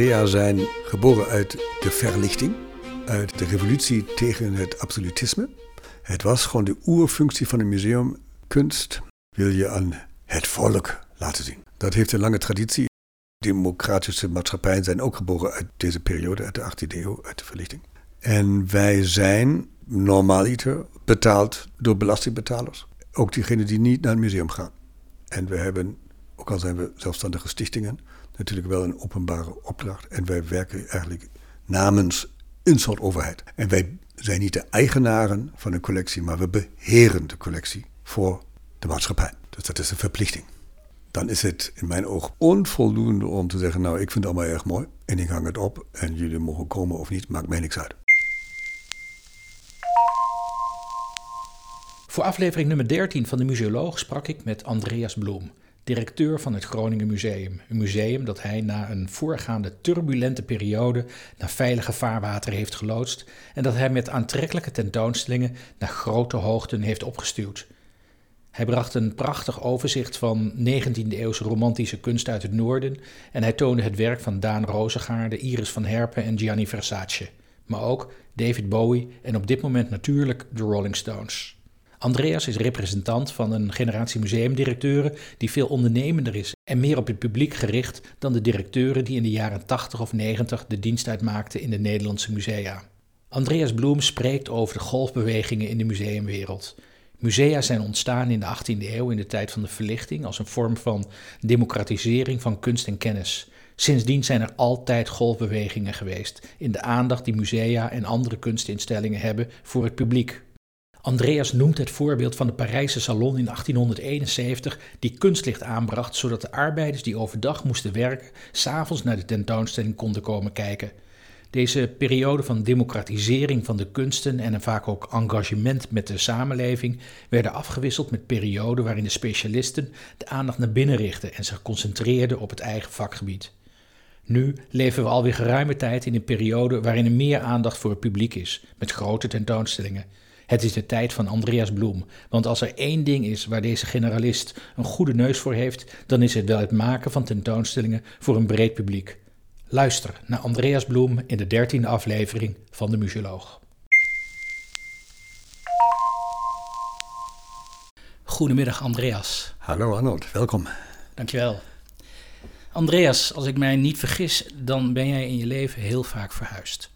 musea zijn geboren uit de verlichting, uit de revolutie tegen het absolutisme. Het was gewoon de oerfunctie van een museum. Kunst wil je aan het volk laten zien. Dat heeft een lange traditie. Democratische maatschappijen zijn ook geboren uit deze periode, uit de 18e eeuw, uit de verlichting. En wij zijn normaliter betaald door belastingbetalers. Ook diegenen die niet naar het museum gaan. En we hebben, ook al zijn we zelfstandige stichtingen, natuurlijk wel een openbare opdracht. En wij werken eigenlijk namens een soort overheid. En wij zijn niet de eigenaren van een collectie, maar we beheren de collectie voor de maatschappij. Dus dat is een verplichting. Dan is het in mijn oog onvoldoende om te zeggen: Nou, ik vind het allemaal erg mooi en ik hang het op en jullie mogen komen of niet, maakt mij niks uit. Voor aflevering nummer 13 van de Museoloog sprak ik met Andreas Bloem, directeur van het Groningen Museum. Een museum dat hij na een voorgaande turbulente periode naar veilige vaarwater heeft geloodst en dat hij met aantrekkelijke tentoonstellingen naar grote hoogten heeft opgestuwd. Hij bracht een prachtig overzicht van 19e-eeuwse romantische kunst uit het noorden en hij toonde het werk van Daan Rozengaarde, Iris van Herpen en Gianni Versace, maar ook David Bowie en op dit moment natuurlijk de Rolling Stones. Andreas is representant van een generatie museumdirecteuren die veel ondernemender is en meer op het publiek gericht dan de directeuren die in de jaren 80 of 90 de dienst uitmaakten in de Nederlandse musea. Andreas Bloem spreekt over de golfbewegingen in de museumwereld. Musea zijn ontstaan in de 18e eeuw in de tijd van de verlichting als een vorm van democratisering van kunst en kennis. Sindsdien zijn er altijd golfbewegingen geweest in de aandacht die musea en andere kunstinstellingen hebben voor het publiek. Andreas noemt het voorbeeld van de Parijse salon in 1871 die kunstlicht aanbracht zodat de arbeiders die overdag moesten werken s'avonds naar de tentoonstelling konden komen kijken. Deze periode van democratisering van de kunsten en een vaak ook engagement met de samenleving werden afgewisseld met perioden waarin de specialisten de aandacht naar binnen richtten en zich concentreerden op het eigen vakgebied. Nu leven we alweer geruime tijd in een periode waarin er meer aandacht voor het publiek is, met grote tentoonstellingen. Het is de tijd van Andreas Bloem, want als er één ding is waar deze generalist een goede neus voor heeft, dan is het wel het maken van tentoonstellingen voor een breed publiek. Luister naar Andreas Bloem in de dertiende aflevering van de Museoloog. Goedemiddag Andreas. Hallo Arnold, welkom. Dankjewel. Andreas, als ik mij niet vergis, dan ben jij in je leven heel vaak verhuisd.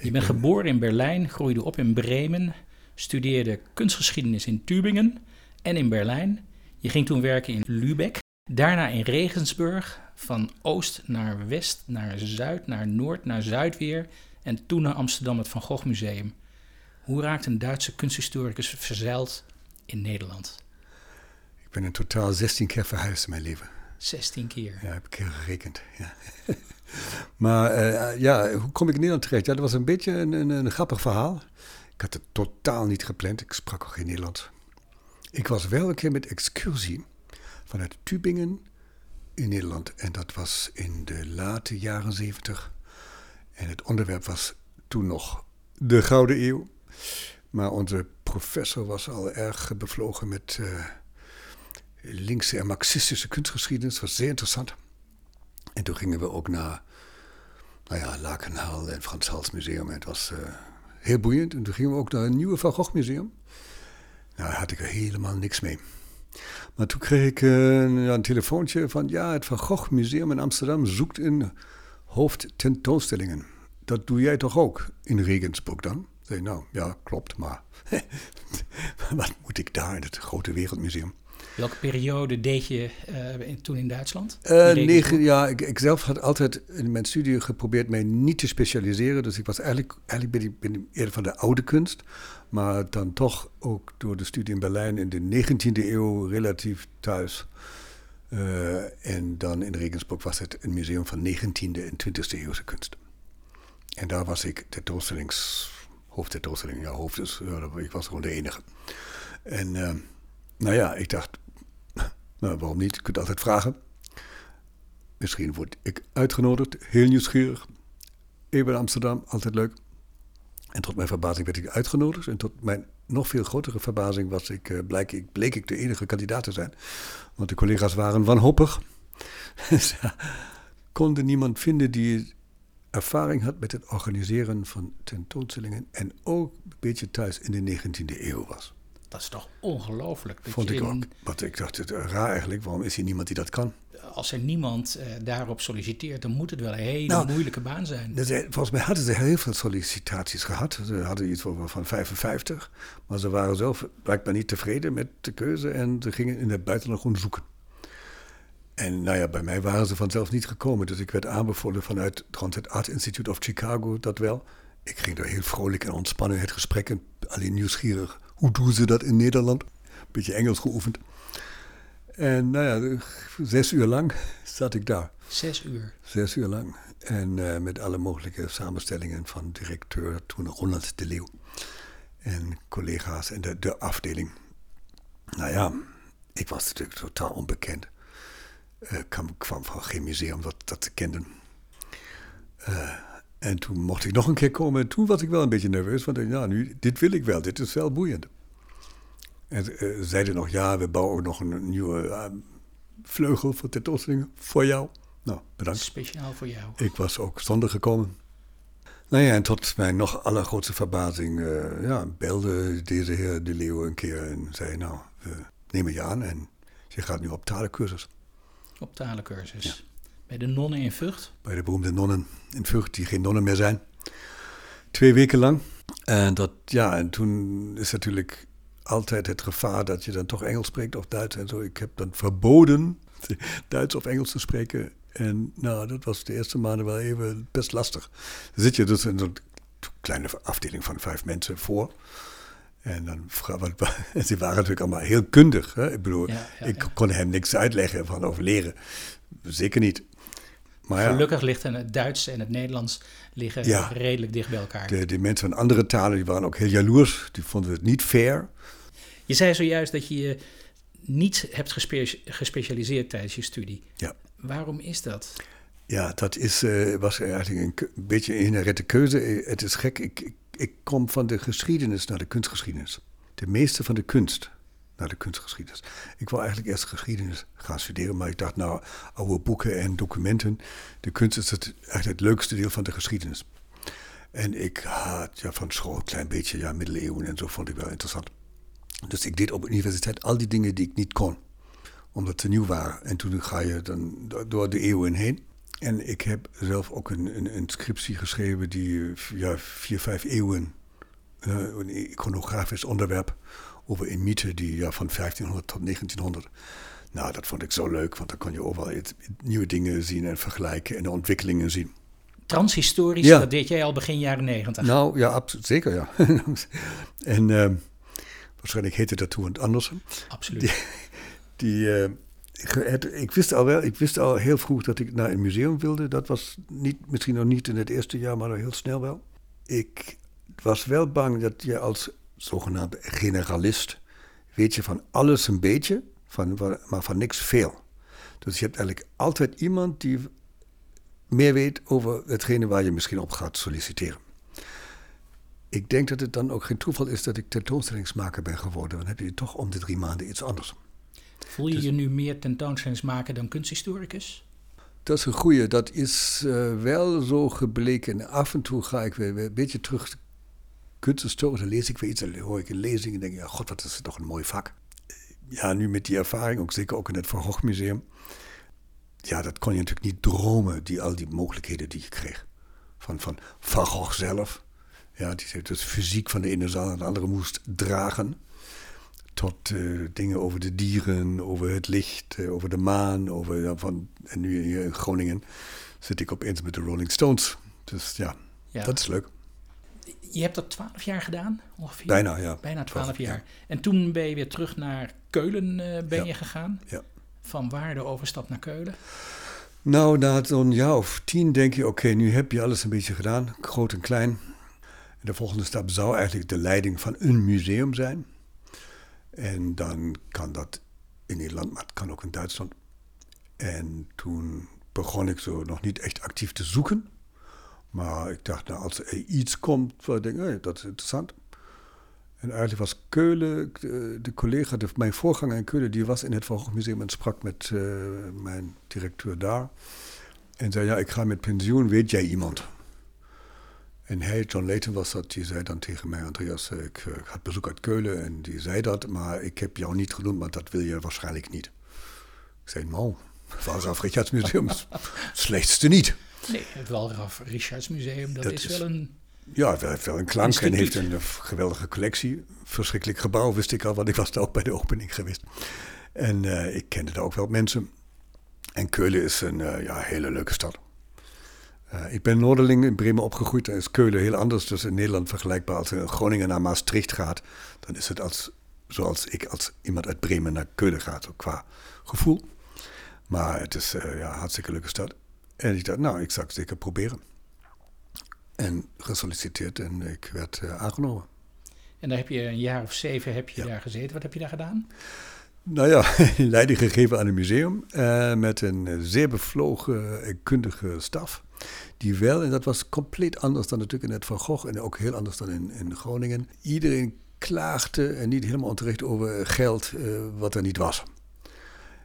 Je bent geboren in Berlijn, groeide op in Bremen, studeerde kunstgeschiedenis in Tübingen en in Berlijn. Je ging toen werken in Lübeck, daarna in Regensburg, van oost naar west, naar zuid, naar noord, naar zuid weer en toen naar Amsterdam het Van Gogh Museum. Hoe raakt een Duitse kunsthistoricus verzeild in Nederland? Ik ben in totaal 16 keer verhuisd in mijn leven. 16 keer? Ja, heb ik gerekend. Ja. maar uh, ja, hoe kom ik in Nederland terecht? Ja, dat was een beetje een, een, een, grappig verhaal. Ik had het totaal niet gepland. Ik sprak ook geen Nederlands. Ik was wel een keer met excursie vanuit Tübingen in Nederland. En dat was in de late jaren zeventig. En het onderwerp was toen nog de Gouden Eeuw. Maar onze professor was al erg bevlogen met uh, linkse en marxistische kunstgeschiedenis. Was zeer interessant. En toen gingen we ook naar nou ja, Lakenhaal en Frans Hals Museum. En het was uh, heel boeiend. En toen gingen we ook naar een nieuwe Van Gogh Museum. Nou, daar had ik er helemaal niks mee. Maar toen kreeg ik uh, een telefoontje van... ja, het Van Gogh Museum in Amsterdam zoekt een hoofdtentoonstellingen. Dat doe jij toch ook in Regensburg dan? Zei, nou, ja, klopt, maar wat moet ik daar in het grote wereldmuseum? Welke periode deed je uh, toen in Duitsland? Uh, negen, ja, ik, ik, zelf had altijd in mijn studie geprobeerd mij niet te specialiseren. Dus ik was eigenlijk, eigenlijk ben ik, ben ik eerder van de oude kunst. Maar dan toch ook door de studie in Berlijn in de 19e eeuw relatief thuis. Uh, en dan in Regensburg was het een museum van 19e en 20e eeuwse kunst. En daar was ik tentoonstellings, hoofdtentoonstelling, ja, hoofd dus, ik was gewoon de enige. En nou ja, ik dacht, nou, waarom niet? Je kunt altijd vragen. Misschien word ik uitgenodigd, heel nieuwsgierig. Even in Amsterdam, altijd leuk. En tot mijn verbazing werd ik uitgenodigd. En tot mijn nog veel grotere verbazing was ik, uh, bleek, ik, bleek ik de enige kandidaat te zijn. Want de collega's waren wanhopig. konden niemand vinden die ervaring had met het organiseren van tentoonstellingen en ook een beetje thuis in de 19e eeuw was. Dat is toch ongelooflijk. Vond ik in- ook. Want ik dacht, het is raar eigenlijk, waarom is hier niemand die dat kan? Als er niemand eh, daarop solliciteert, dan moet het wel een hele Nou, moeilijke baan zijn. Dus, eh, volgens mij hadden ze heel veel sollicitaties gehad. Ze hadden iets van 55. Maar ze waren zelf blijkbaar niet tevreden met de keuze. En ze gingen in het buitenland gewoon zoeken. En nou ja, bij mij waren ze vanzelf niet gekomen. Dus ik werd aanbevolen vanuit het Art Institute of Chicago, dat wel. Ik ging daar heel vrolijk en ontspannen het gesprek. En alleen nieuwsgierig. Hoe doen ze dat in Nederland? Beetje Engels geoefend. En nou ja, zes uur lang zat ik daar. Zes uur. Zes uur lang. En eh, met alle mogelijke samenstellingen van directeur, toen Ronald de Leeuw. En collega's en de, de afdeling. Nou ja, ik was natuurlijk totaal onbekend. Eh, Ik kwam, kwam van geen museum dat, dat te kennen. Eh, en toen mocht ik nog een keer komen. En toen was ik wel een beetje nerveus. Want ik ja, nu, dit wil ik wel. Dit is wel boeiend. En ze zeiden nog, ja, we bouwen ook nog een nieuwe eh, vleugel voor tentoonstellingen voor jou. Nou, bedankt. Speciaal voor jou. Ik was ook zonder gekomen. Nou ja, en tot mijn nog allergrootste verbazing eh, ja, belde deze heer De Leeuw een keer en zei, nou, we nemen je aan en je gaat nu op talencursus. Op talencursus. Bij de nonnen in Vught. Bij de beroemde nonnen in Vught, die geen nonnen meer zijn. Twee weken lang. En, dat, ja, en toen is natuurlijk altijd het gevaar dat je dan toch Engels spreekt of Duits en zo. Ik heb dan verboden Duits of Engels te spreken. En nou, dat was de eerste maanden wel even best lastig. Dan zit je dus in zo'n kleine afdeling van vijf mensen voor. En dan, wat- ze waren natuurlijk allemaal heel kundig. Hè? Ik bedoel, Ja, ja, ik ja. kon hem niks uitleggen van over leren. Zeker niet. Maar ja, Gelukkig ligt het Duits en het Nederlands liggen Ja. redelijk dicht bij elkaar. de, de mensen van andere talen die waren ook heel jaloers. Die vonden het niet fair. Je zei zojuist dat je je niet hebt gespe- gespecialiseerd tijdens je studie. Ja. Waarom is dat? Ja, dat is, eh, was eigenlijk een beetje een inherente keuze. Eh, Het is gek, ik, ik, ik kom van de geschiedenis naar de kunstgeschiedenis. De meeste van de kunst naar de kunstgeschiedenis. Ik wou eigenlijk eerst geschiedenis gaan studeren, maar ik dacht, nou, oude boeken en documenten. De kunst is het, eigenlijk het leukste deel van de geschiedenis. En ik had ja, van school een klein beetje, ja, middeleeuwen en zo vond ik wel interessant. Dus ik deed op universiteit al die dingen die ik niet kon omdat ze nieuw waren. En toen ga je dan do- door de eeuwen heen. En ik heb zelf ook een, een, scriptie geschreven die ja, vier, vijf eeuwen, eh, een iconografisch onderwerp over een mythe die ja, van 1500 tot 1900. Nou, dat vond ik zo leuk, want dan kon je overal nieuwe dingen zien en vergelijken en de ontwikkelingen zien. Transhistorisch, Ja. dat deed jij al begin jaren negentig. Nou, ja, absoluut, zeker, ja. en eh, waarschijnlijk heette dat toen anders. Absoluut. Die, eh, het- ik, wist al wel, ik wist al heel vroeg dat ik naar een museum wilde. Dat was niet, misschien nog niet in het eerste jaar, maar heel snel wel. Ik was wel bang dat je als zogenaamde generalist weet je van alles een beetje, van, maar van niks veel. Dus je hebt eigenlijk altijd iemand die meer weet over hetgene waar je misschien op gaat solliciteren. Ik denk dat het dan ook geen toeval is dat ik tentoonstellingsmaker ben geworden. Dan heb je toch om de drie maanden iets anders. Voel je je nu meer tentoonstellingsmaker dan kunsthistoricus? Dat is een goeie. Dat is eh, wel zo gebleken. Af en toe ga ik weer, weer een beetje terug. Dan lees ik weer iets. Dan hoor ik een lezing en denk ik, ja, god, wat is het toch een mooi vak. Ja, nu met die ervaring, ook zeker ook in het Van Gogh Museum. Ja, dat kon je natuurlijk niet dromen, die, al die mogelijkheden die je kreeg. Van, van Van Gogh zelf. Ja, die heeft dus fysiek van de ene zaal naar de andere moest dragen. Tot eh, dingen over de dieren, over het licht, eh, over de maan. Over, ja, van, en nu hier in Groningen zit ik opeens met de Rolling Stones. Dus ja, Ja. dat is leuk. Je hebt dat twaalf jaar gedaan, ongeveer? Bijna, ja. Bijna twaalf jaar. En toen ben je weer terug naar Keulen eh, ben Ja. je gegaan. Ja. Van waar de overstap naar Keulen? Nou, na zo'n jaar of tien denk je, oké, nu heb je alles een beetje gedaan, groot en klein. En de volgende stap zou eigenlijk de leiding van een museum zijn. En dan kan dat in Nederland, maar het kan ook in Duitsland. En toen begon ik zo nog niet echt actief te zoeken. Maar ik dacht, nou, als er iets komt, waar ik denk, hey, dat is interessant. En eigenlijk was Keulen, de, de collega, de, mijn voorganger in Keulen, die was in het Van Gogh Museum en sprak met eh, mijn directeur daar. En zei, ja, ik ga met pensioen, weet jij iemand? En hij, John Layton was dat, die zei dan tegen mij, Andreas, ik, ik had bezoek uit Keulen en die zei dat, maar ik heb jou niet genoemd, maar dat wil je waarschijnlijk niet. Ik zei, nou, Walraf Richardsmuseum, slechtste niet. Nee, het Walraf Richardsmuseum, dat, dat is, wel een... Ja, het heeft wel een klank en heeft een geweldige collectie. Verschrikkelijk gebouw, wist ik al, want ik was daar ook bij de opening geweest. En uh, ik kende daar ook wel mensen. En Keulen is een uh, ja, hele leuke stad. Uh, ik ben Noorderling in Bremen opgegroeid. Daar is Keulen heel anders. Dus in Nederland vergelijkbaar. Als je Groningen naar Maastricht gaat, dan is het als, zoals ik als iemand uit Bremen naar Keulen gaat. Qua gevoel. Maar het is uh, ja, hartstikke leuke stad. En ik dacht, nou, ik zou het zeker proberen. En gesolliciteerd en ik werd uh, aangenomen. En daar heb je een jaar of zeven heb je ja. daar gezeten. Wat heb je daar gedaan? Nou ja, leiding gegeven aan een museum uh, met een zeer bevlogen en kundige staf. Die wel, en dat was compleet anders dan natuurlijk in het Van Gogh en ook heel anders dan in, in Groningen. Iedereen klaagde en niet helemaal onterecht over geld uh, wat er niet was.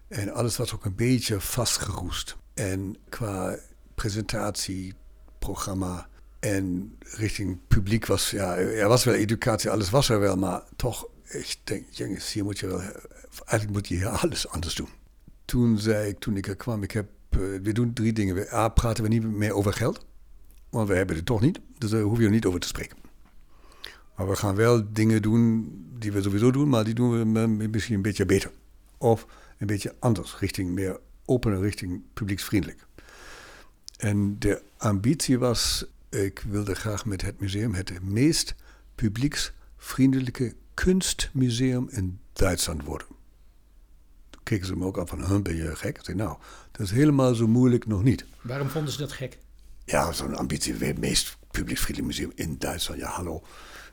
En alles was ook een beetje vastgeroest. En qua presentatie, programma en richting publiek was, ja, er was wel educatie, alles was er wel, maar toch, ik denk, jongens, hier moet je wel, eigenlijk moet je hier alles anders doen. Toen zei ik, toen ik er kwam, ik heb, we doen drie dingen. A, praten we niet meer over geld, want we hebben het toch niet, dus daar hoef je niet over te spreken. Maar we gaan wel dingen doen die we sowieso doen, maar die doen we misschien een beetje beter. Of een beetje anders, richting meer opene, richting publieksvriendelijk. En de ambitie was, ik wilde graag met het museum het meest publieksvriendelijke kunstmuseum in Duitsland worden. Toen keken ze me ook af van, huh, ben je gek? Ik zei, nou, dat is helemaal zo moeilijk nog niet. Waarom vonden ze dat gek? Ja, zo'n ambitie, het meest publieksvriendelijk museum in Duitsland. Ja, hallo.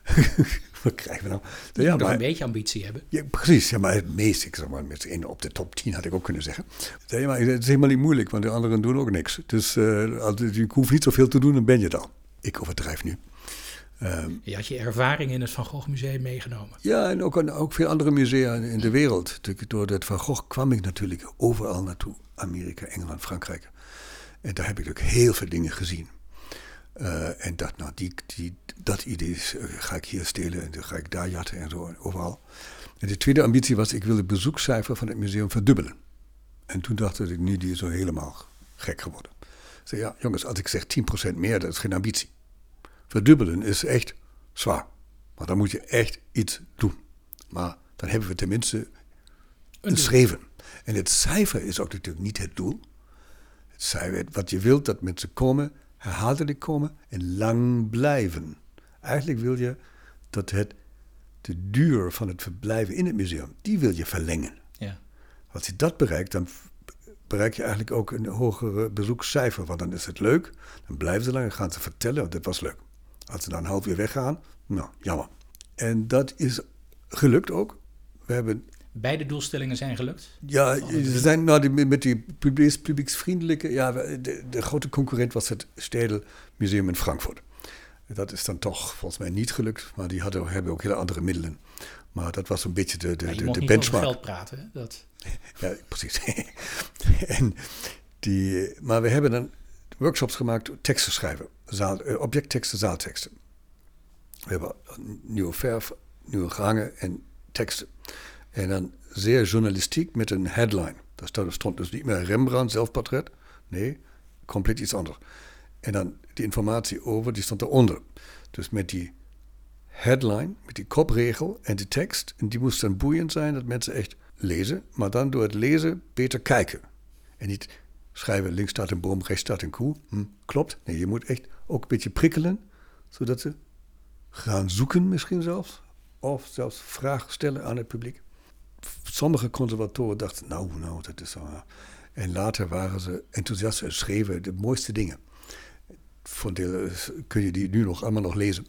Wat krijgen we nou? Je ja, moet maar, een beetje ambitie hebben. Ja, precies. Ja, maar het meest, ik zeg maar, met op de top 10 had ik ook kunnen zeggen. Ja, maar het is helemaal niet moeilijk, want de anderen doen ook niks. Dus uh, je hoeft niet zoveel te doen, dan ben je al. Ik overdrijf nu. Um, je had je ervaring in het Van Gogh Museum meegenomen. Ja, en ook, ook veel andere musea in de wereld. Door het Van Gogh kwam ik natuurlijk overal naartoe. Amerika, Engeland, Frankrijk. En daar heb ik ook heel veel dingen gezien. Uh, en dat, nou, die, die, dat idee is, uh, ga ik hier stelen en dan ga ik daar jatten en zo, overal. En de tweede ambitie was, ik wil het bezoekcijfer van het museum verdubbelen. En toen dacht ik, nu die is zo helemaal gek geworden. Ik zei, ja, jongens, als ik zeg 10% meer, dat is geen ambitie. Verdubbelen is echt zwaar. Maar dan moet je echt iets doen. Maar dan hebben we tenminste een schreven. En het cijfer is ook natuurlijk niet het doel. Het cijfer, wat je wilt, dat mensen komen herhaaldelijk komen en lang blijven. Eigenlijk wil je dat het, de duur van het verblijven in het museum, die wil je verlengen. Ja. Als je dat bereikt, dan bereik je eigenlijk ook een hogere bezoekscijfer. Want dan is het leuk, dan blijven ze lang en gaan ze vertellen, oh, dit was leuk. Als ze dan een half uur weggaan, nou, jammer. En dat is gelukt ook. We hebben beide doelstellingen zijn gelukt? Ja, ze zijn nou, die, met die publieks, publieksvriendelijke. Ja, de, de, grote concurrent was het Stedel Museum in Frankfurt. Dat is dan toch volgens mij niet gelukt, maar die hadden, hebben ook hele andere middelen. Maar dat was een beetje de, de, de, de benchmark. geld praten, dat. ja, precies. en die, maar we hebben dan workshops gemaakt, teksten schrijven, zaal, eh, objectteksten, zaalteksten. We hebben nieuwe verf, nieuwe gangen en teksten. En dan zeer journalistiek met een headline. Daar stond dus niet meer Rembrandt zelfportret. Nee, compleet iets anders. En dan die informatie over, die stond eronder. Dus met die headline, met die kopregel en die tekst. En die moest dan boeiend zijn, dat mensen echt lezen. Maar dan door het lezen beter kijken. En niet schrijven, links staat een boom, rechts staat een koe. Hm, klopt. Nee, je moet echt ook een beetje prikkelen. Zodat ze gaan zoeken misschien zelfs. Of zelfs vragen stellen aan het publiek sommige conservatoren dachten, nou, nou, dat is zo. En later waren ze enthousiast en schreven de mooiste dingen. Voor deel kun je die nu nog allemaal nog lezen.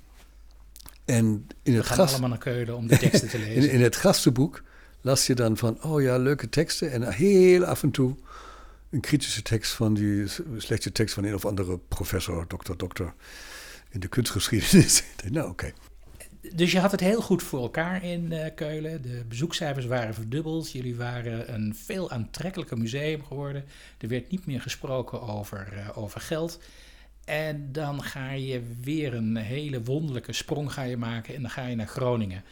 En in het gast... allemaal naar Keulen om de teksten te lezen. in, in, het gastenboek las je dan van, oh ja, leuke teksten. En heel af en toe een kritische tekst van die slechte tekst van een of andere professor, dokter, dokter in de kunstgeschiedenis. nou, oké dus je had het heel goed voor elkaar in uh, Keulen. De bezoekcijfers waren verdubbeld. Jullie waren een veel aantrekkelijker museum geworden. Er werd niet meer gesproken over, uh, over geld. En dan ga je weer een hele wonderlijke sprong ga je maken en dan ga je naar Groningen.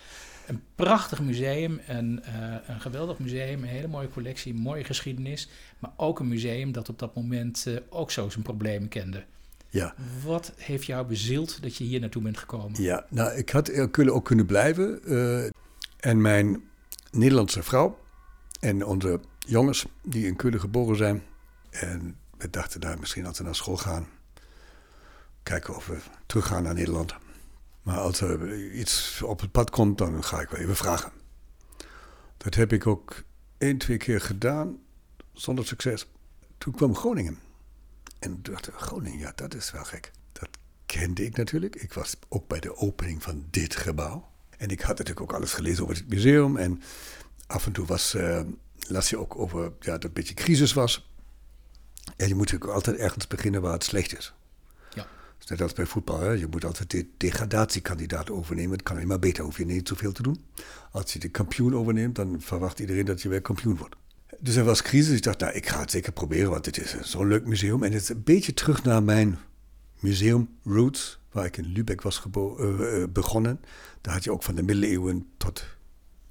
Een prachtig museum, een, uh, een geweldig museum, een hele mooie collectie, mooie geschiedenis. Maar ook een museum dat op dat moment ook zo zijn problemen kende. Ja. Wat heeft jou bezield dat je hier naartoe bent gekomen? Ja, nou, ik had ook kunnen blijven. Uh, en mijn Nederlandse vrouw en onze jongens die in Keulen geboren zijn. En we dachten daar misschien als we naar school gaan, kijken of we teruggaan naar Nederland. Maar als er iets op het pad komt, dan ga ik wel even vragen. Dat heb ik ook één, twee keer gedaan, zonder succes. Toen kwam Groningen. En toen dacht ik, Groningen, ja, dat is wel gek. Dat kende ik natuurlijk. Ik was ook bij de opening van dit gebouw. En ik had natuurlijk ook alles gelezen over het museum. En af en toe was, uh, las je ook over ja, dat het een beetje crisis was. En je moet natuurlijk altijd ergens beginnen waar het slecht is. Net als bij voetbal, hè? je moet altijd de degradatiekandidaat overnemen. Het kan alleen maar beter, hoef je niet zoveel te doen. Als je de kampioen overneemt, dan verwacht iedereen dat je weer kampioen wordt. Dus er was crisis. Ik dacht, nou, ik ga het zeker proberen, want het is zo'n leuk museum. En het is een beetje terug naar mijn museum Roots, waar ik in Lübeck was uh, begonnen. Daar had je ook van de middeleeuwen tot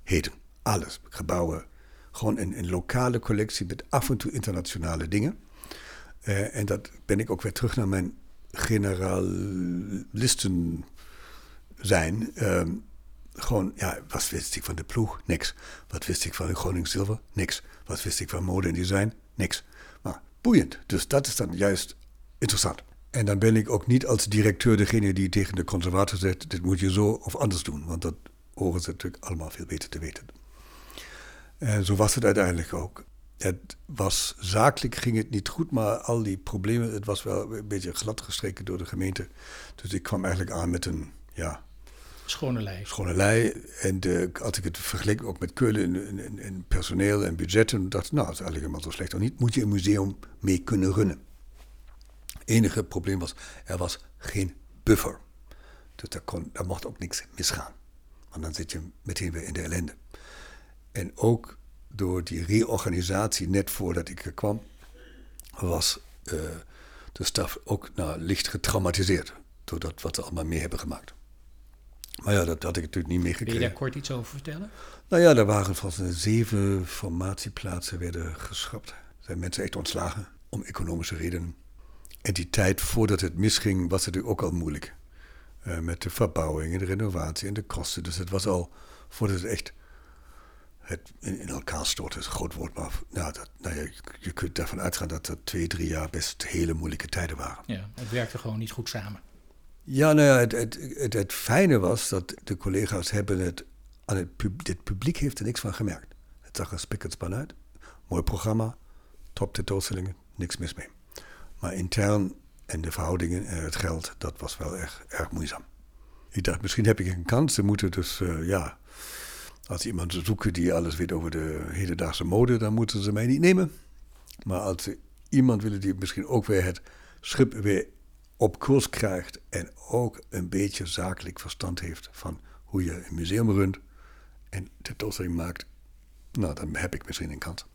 heden. Alles, gebouwen. Gewoon een, lokale collectie met af en toe internationale dingen. Uh, en dat ben ik ook weer terug naar mijn generalisten zijn. Um, gewoon, ja, wat wist ik van de ploeg? Niks. Wat wist ik van Groningen Zilver? Niks. Wat wist ik van mode en design? Niks. Maar boeiend. Dus dat is dan juist interessant. En dan ben ik ook niet als directeur degene die tegen de conservator zegt: dit moet je zo of anders doen. Want dat horen ze natuurlijk allemaal veel beter te weten. En zo was het uiteindelijk ook. Het was zakelijk ging het niet goed, maar al die problemen, het was wel een beetje glad gestreken door de gemeente. Dus ik kwam eigenlijk aan met een, ja... Schone lei. Schone lei. En de, als ik het vergeleek ook met Keulen in, in, in personeel en budgetten, dacht nou, dat is eigenlijk helemaal zo slecht of niet. Moet je een museum mee kunnen runnen. enige probleem was, er was geen buffer. Dus daar, kon, daar mocht ook niks misgaan. Want dan zit je meteen weer in de ellende. En ook door die reorganisatie net voordat ik er kwam, was uh, de staf ook nou, licht getraumatiseerd. Door dat wat ze allemaal mee hebben gemaakt. Maar ja, dat had ik natuurlijk niet meegekregen. Kun je daar kort iets over vertellen? Nou ja, er waren volgens zeven formatieplaatsen werden geschrapt. Er zijn mensen echt ontslagen om economische redenen. En die tijd voordat het misging was het natuurlijk ook al moeilijk. Uh, met de verbouwing en de renovatie en de kosten. Dus het was al, voordat het echt het in, elkaar storten is een groot woord, maar nou, dat, nou ja, je, kunt ervan uitgaan dat dat twee, drie jaar best hele moeilijke tijden waren. Ja, het werkte gewoon niet goed samen. Ja, nou ja, het, het, het, fijne was dat de collega's hebben het aan het publiek, het publiek heeft er niks van gemerkt. Het zag er spik uit, mooi programma, top tentoonstellingen, niks mis mee. Maar intern en de verhoudingen en het geld, dat was wel erg, erg moeizaam. Ik dacht, misschien heb ik een kans. Ze moeten dus, uh, ja, als iemand zoeken die alles weet over de hedendaagse mode, dan moeten ze mij niet nemen. Maar als ze iemand willen die misschien ook weer het schip weer op koers krijgt en ook een beetje zakelijk verstand heeft van hoe je een museum runt en tentoonstelling maakt, nou, dan heb ik misschien een kans.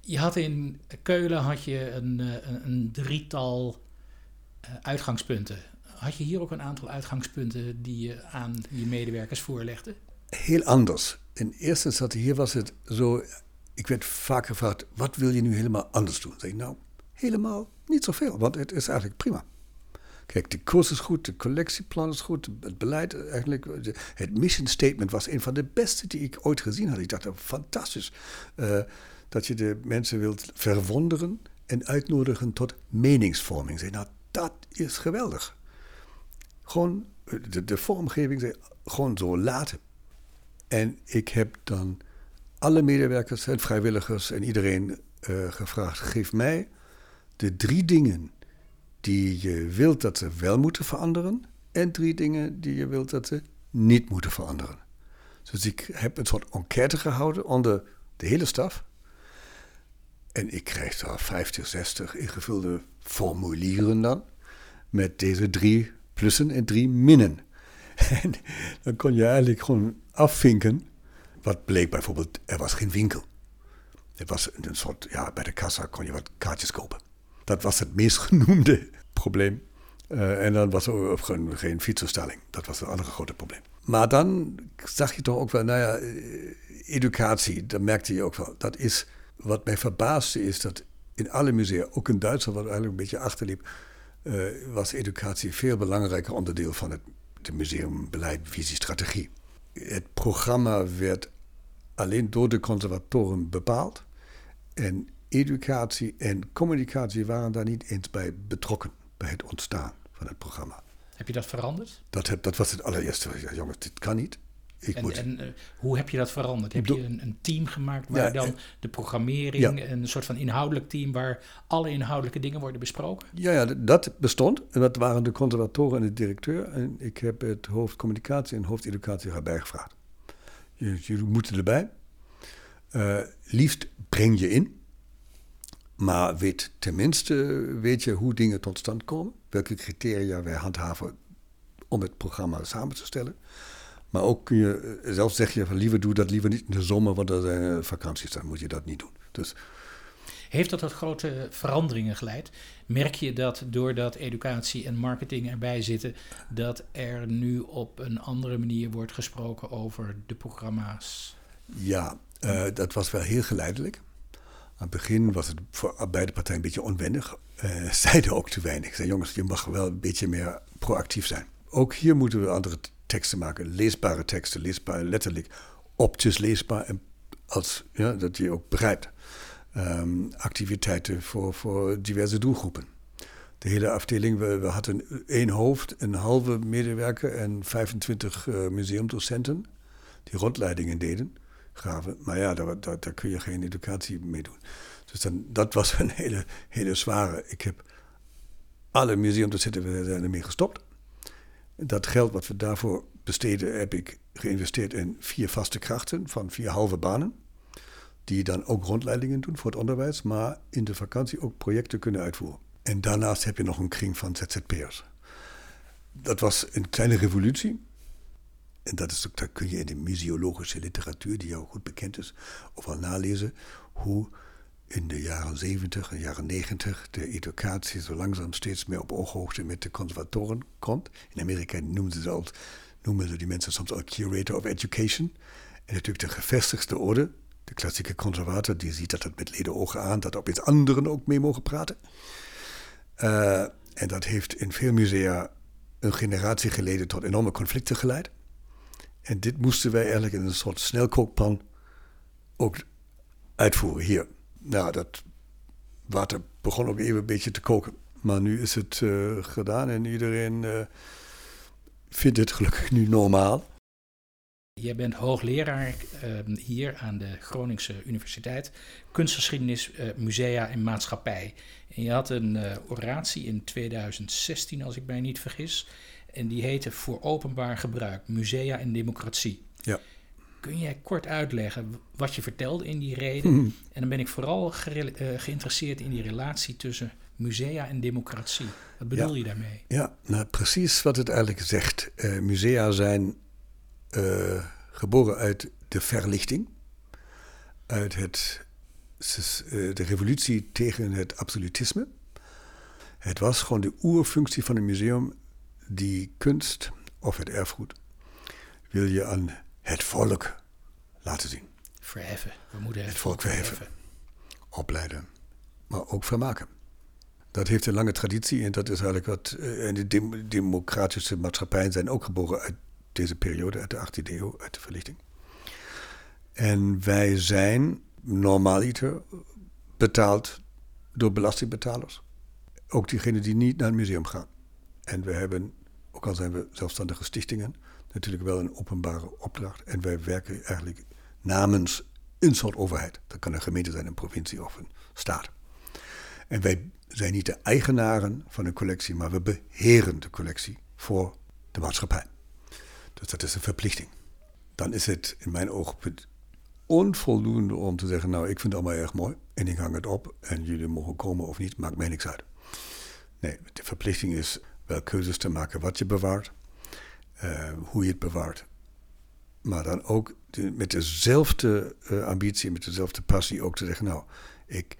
Je had in Keulen had je een, eh, een, een drietal uh, uitgangspunten. Had je hier ook een aantal uitgangspunten die je aan je medewerkers voorlegde? Heel anders in eerste instantie hier was het zo. Ik werd vaak gevraagd: wat wil je nu helemaal anders doen? Zeg ik, nou, helemaal niet zoveel, want het is eigenlijk prima. Kijk, de koers is goed, de collectieplan is goed, het beleid eigenlijk. Het mission statement was een van de beste die ik ooit gezien had. Ik dacht, fantastisch. Uh, dat je de mensen wilt verwonderen en uitnodigen tot meningsvorming. Zeg, nou, dat is geweldig. Gewoon de, de vormgeving, zeg, gewoon zo laten en ik heb dan alle medewerkers en vrijwilligers en iedereen uh, gevraagd: geef mij de drie dingen die je wilt dat ze wel moeten veranderen, en drie dingen die je wilt dat ze niet moeten veranderen. Dus ik heb een soort enquête gehouden onder de hele staf. En ik krijg daar 50, 60 ingevulde formulieren dan. Met deze drie plussen en drie minnen. En dan kon je eigenlijk gewoon afvinken. Wat bleek bijvoorbeeld, er was geen winkel. Het was een soort, ja, bij de kassa kon je wat kaartjes kopen. Dat was het meest genoemde probleem. Uh, en dan was er geen, geen fietsverstelling. Dat was een andere grote probleem. Maar dan zag je toch ook wel, nou ja, eh, educatie, dat merkte je ook wel. Dat is, wat mij verbaasde is dat in alle musea, ook in Duitsland, wat eigenlijk een beetje achterliep, uh, was educatie veel belangrijker onderdeel van het de museumbeleid, visie, strategie. Het programma werd alleen door de conservatoren bepaald. En educatie en communicatie waren daar niet eens bij betrokken, bij het ontstaan van het programma. Heb je dat veranderd? Dat, heb, dat was het allereerste. Ja, jongens, dit kan niet. Ik en, moet... en uh, hoe heb je dat veranderd? Heb je een, een team gemaakt waar dan de programmering, een soort van inhoudelijk team waar alle inhoudelijke dingen worden besproken? Ja, ja, dat bestond. En dat waren de conservatoren en de directeur. En ik heb het hoofd communicatie en hoofd educatie erbij gevraagd. Jullie moeten erbij. Uh, liefst breng je in. Maar weet tenminste weet je hoe dingen tot stand komen. Welke criteria wij handhaven om het programma samen te stellen. Maar ook kun je, eh, zelf zeg je van liever doe dat liever niet in de zomer, want er zijn eh, vakanties, dan moet je dat niet doen. Dus, Heeft dat tot grote veranderingen geleid? Merk je dat doordat educatie en marketing erbij zitten, dat er nu op een andere manier wordt gesproken over de programma's? Ja, uh, dat was wel heel geleidelijk. Aan het begin was het voor beide partijen een beetje onwennig. Uh, zeiden ook te weinig. Zeiden jongens, je mag wel een beetje meer proactief zijn. Ook hier moeten we andere teksten maken, leesbare teksten, leesbaar letterlijk, optisch leesbaar en als, ja, dat je ook begrijpt. Um, activiteiten voor, voor diverse doelgroepen. De hele afdeling, we, we hadden één hoofd, een halve medewerker en 25 uh, museumdocenten die rondleidingen deden. Maar ja, daar, kun je geen educatie mee doen. Dus dan, dat was een hele, hele zware. Ik heb alle museumdocenten zijn ermee gestopt. Dat geld wat we daarvoor besteden, heb ik geïnvesteerd in vier vaste krachten van vier halve banen. Die dan ook rondleidingen doen voor het onderwijs, maar in de vakantie ook projecten kunnen uitvoeren. En daarnaast heb je nog een kring van ZZP'ers. Dat was een kleine revolutie. En dat, is, dat kun je in de museologische literatuur, die jou goed bekend is, of al nalezen. Hoe in de jaren 70 en jaren 90 de educatie zo langzaam steeds meer op ooghoogte met de conservatoren komt. In Amerika noemen ze, al, noemen ze die mensen soms al curator of education. En natuurlijk de gevestigde orde, de klassieke conservator, die ziet dat het met leden ogen aan, dat opeens anderen ook mee mogen praten. Uh, en dat heeft in veel musea een generatie geleden tot enorme conflicten geleid. En dit moesten wij eigenlijk in een soort snelkookpan ook uitvoeren hier nou, dat water begon ook even een beetje te koken. Maar nu is het uh, gedaan en iedereen uh, vindt het gelukkig nu normaal. Jij bent hoogleraar uh, hier aan de Groningse Universiteit, kunstgeschiedenis, musea en maatschappij. En je had een oratie in 2016, als ik mij niet vergis. En die heette Voor openbaar gebruik, musea en democratie. Ja. Kun jij kort uitleggen wat je vertelde in die reden? Hmm. En dan ben ik vooral ge uh, geïnteresseerd in die relatie tussen musea en democratie. Wat bedoel je daarmee? Ja, nou precies wat het eigenlijk zegt. Uh, musea zijn uh, geboren uit de verlichting, uit het, de revolutie tegen het absolutisme. Het was gewoon de oerfunctie van een museum die kunst of het erfgoed wil je aan het volk laten zien. Verheffen. We moeten het, volk verheffen. Opleiden. Maar ook vermaken. Dat heeft een lange traditie en dat is eigenlijk wat. Eh, en de democratische maatschappijen zijn ook geboren uit deze periode, uit de 18e eeuw, uit de verlichting. En wij zijn normaliter betaald door belastingbetalers. Ook diegenen die niet naar het museum gaan. En we hebben, ook al zijn we zelfstandige stichtingen, natuurlijk wel een openbare opdracht. En wij werken eigenlijk namens een soort overheid. Dat kan een gemeente zijn, een provincie of een staat. En wij zijn niet de eigenaren van een collectie, maar we beheren de collectie voor de maatschappij. Dus dat is een verplichting. Dan is het in mijn oogpunt onvoldoende om te zeggen: Nou, ik vind het allemaal erg mooi en ik hang het op en jullie mogen komen of niet, maakt mij niks uit. Nee, de verplichting is wel keuzes te maken wat je bewaart eh, hoe je het bewaart. Maar dan ook met dezelfde uh, ambitie, met dezelfde passie ook te zeggen, nou, ik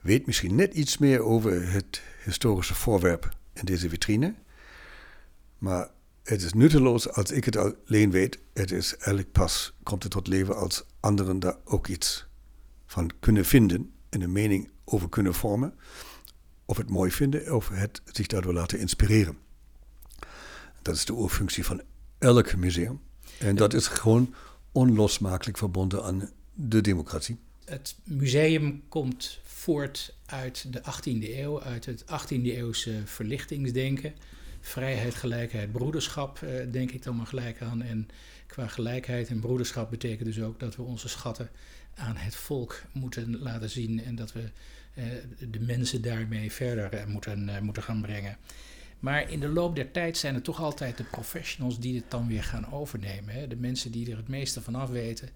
weet misschien net iets meer over het historische voorwerp in deze vitrine, maar het is nutteloos als ik het alleen weet. Het is eigenlijk pas, komt het tot leven als anderen daar ook iets van kunnen vinden en een mening over kunnen vormen. Of het mooi vinden of het zich daardoor laten inspireren. Dat is de oerfunctie van elk museum. En dat is gewoon onlosmakelijk verbonden aan de democratie. Het museum komt voort uit de 18e eeuw, uit het 18e eeuwse verlichtingsdenken. Vrijheid, gelijkheid, broederschap, eh, denk ik dan maar gelijk aan. En qua gelijkheid en broederschap betekent dus ook dat we onze schatten aan het volk moeten laten zien en dat we de mensen daarmee verder eh, moeten, moeten gaan brengen. Maar in de loop der tijd zijn het toch altijd de professionals die het dan weer gaan overnemen. Hè? De mensen die er het meeste van af weten.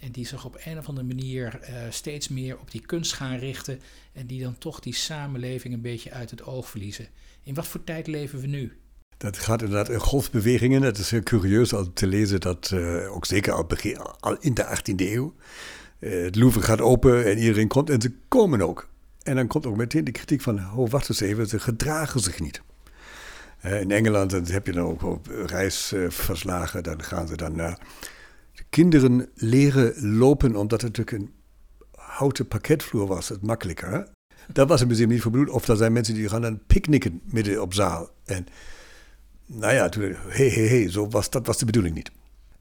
En die zich op een of andere manier steeds meer op die kunst gaan richten. En die dan toch die samenleving een beetje uit het oog verliezen. In wat voor tijd leven we nu? Dat gaat inderdaad in golfbewegingen. Het is heel curieus om te lezen dat, ook zeker al, begin, al, in de 18e eeuw, het Louvre gaat open en iedereen komt en ze komen ook. En dan komt ook meteen de kritiek van, oh wacht eens even, ze gedragen zich niet. In Engeland dan heb je dan ook reisverslagen, dan gaan ze dan naar de kinderen leren lopen, omdat het natuurlijk een houten pakketvloer was, het makkelijker. Dat was het museum niet voor bedoeld. Of er zijn mensen die gaan dan picknicken midden op zaal. En nou ja, toen, hé, hé, hé, zo was, dat was de bedoeling niet.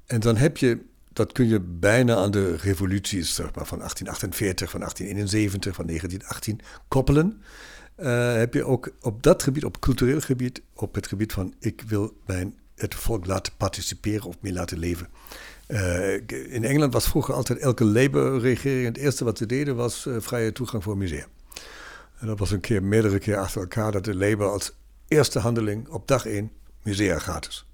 En dan heb je, dat kun je bijna aan de revoluties zeg maar, van 1848, van 1871, van 1918 koppelen. Uh, heb je ook op dat gebied, op cultureel gebied, op het gebied van ik wil mijn, het volk laten participeren of meer laten leven. Uh, in Engeland was vroeger altijd elke Labour-regering, het eerste wat ze deden was uh, vrije toegang voor musea. En dat was een keer, meerdere keer achter elkaar, dat de Labour als eerste handeling op dag één musea gratis.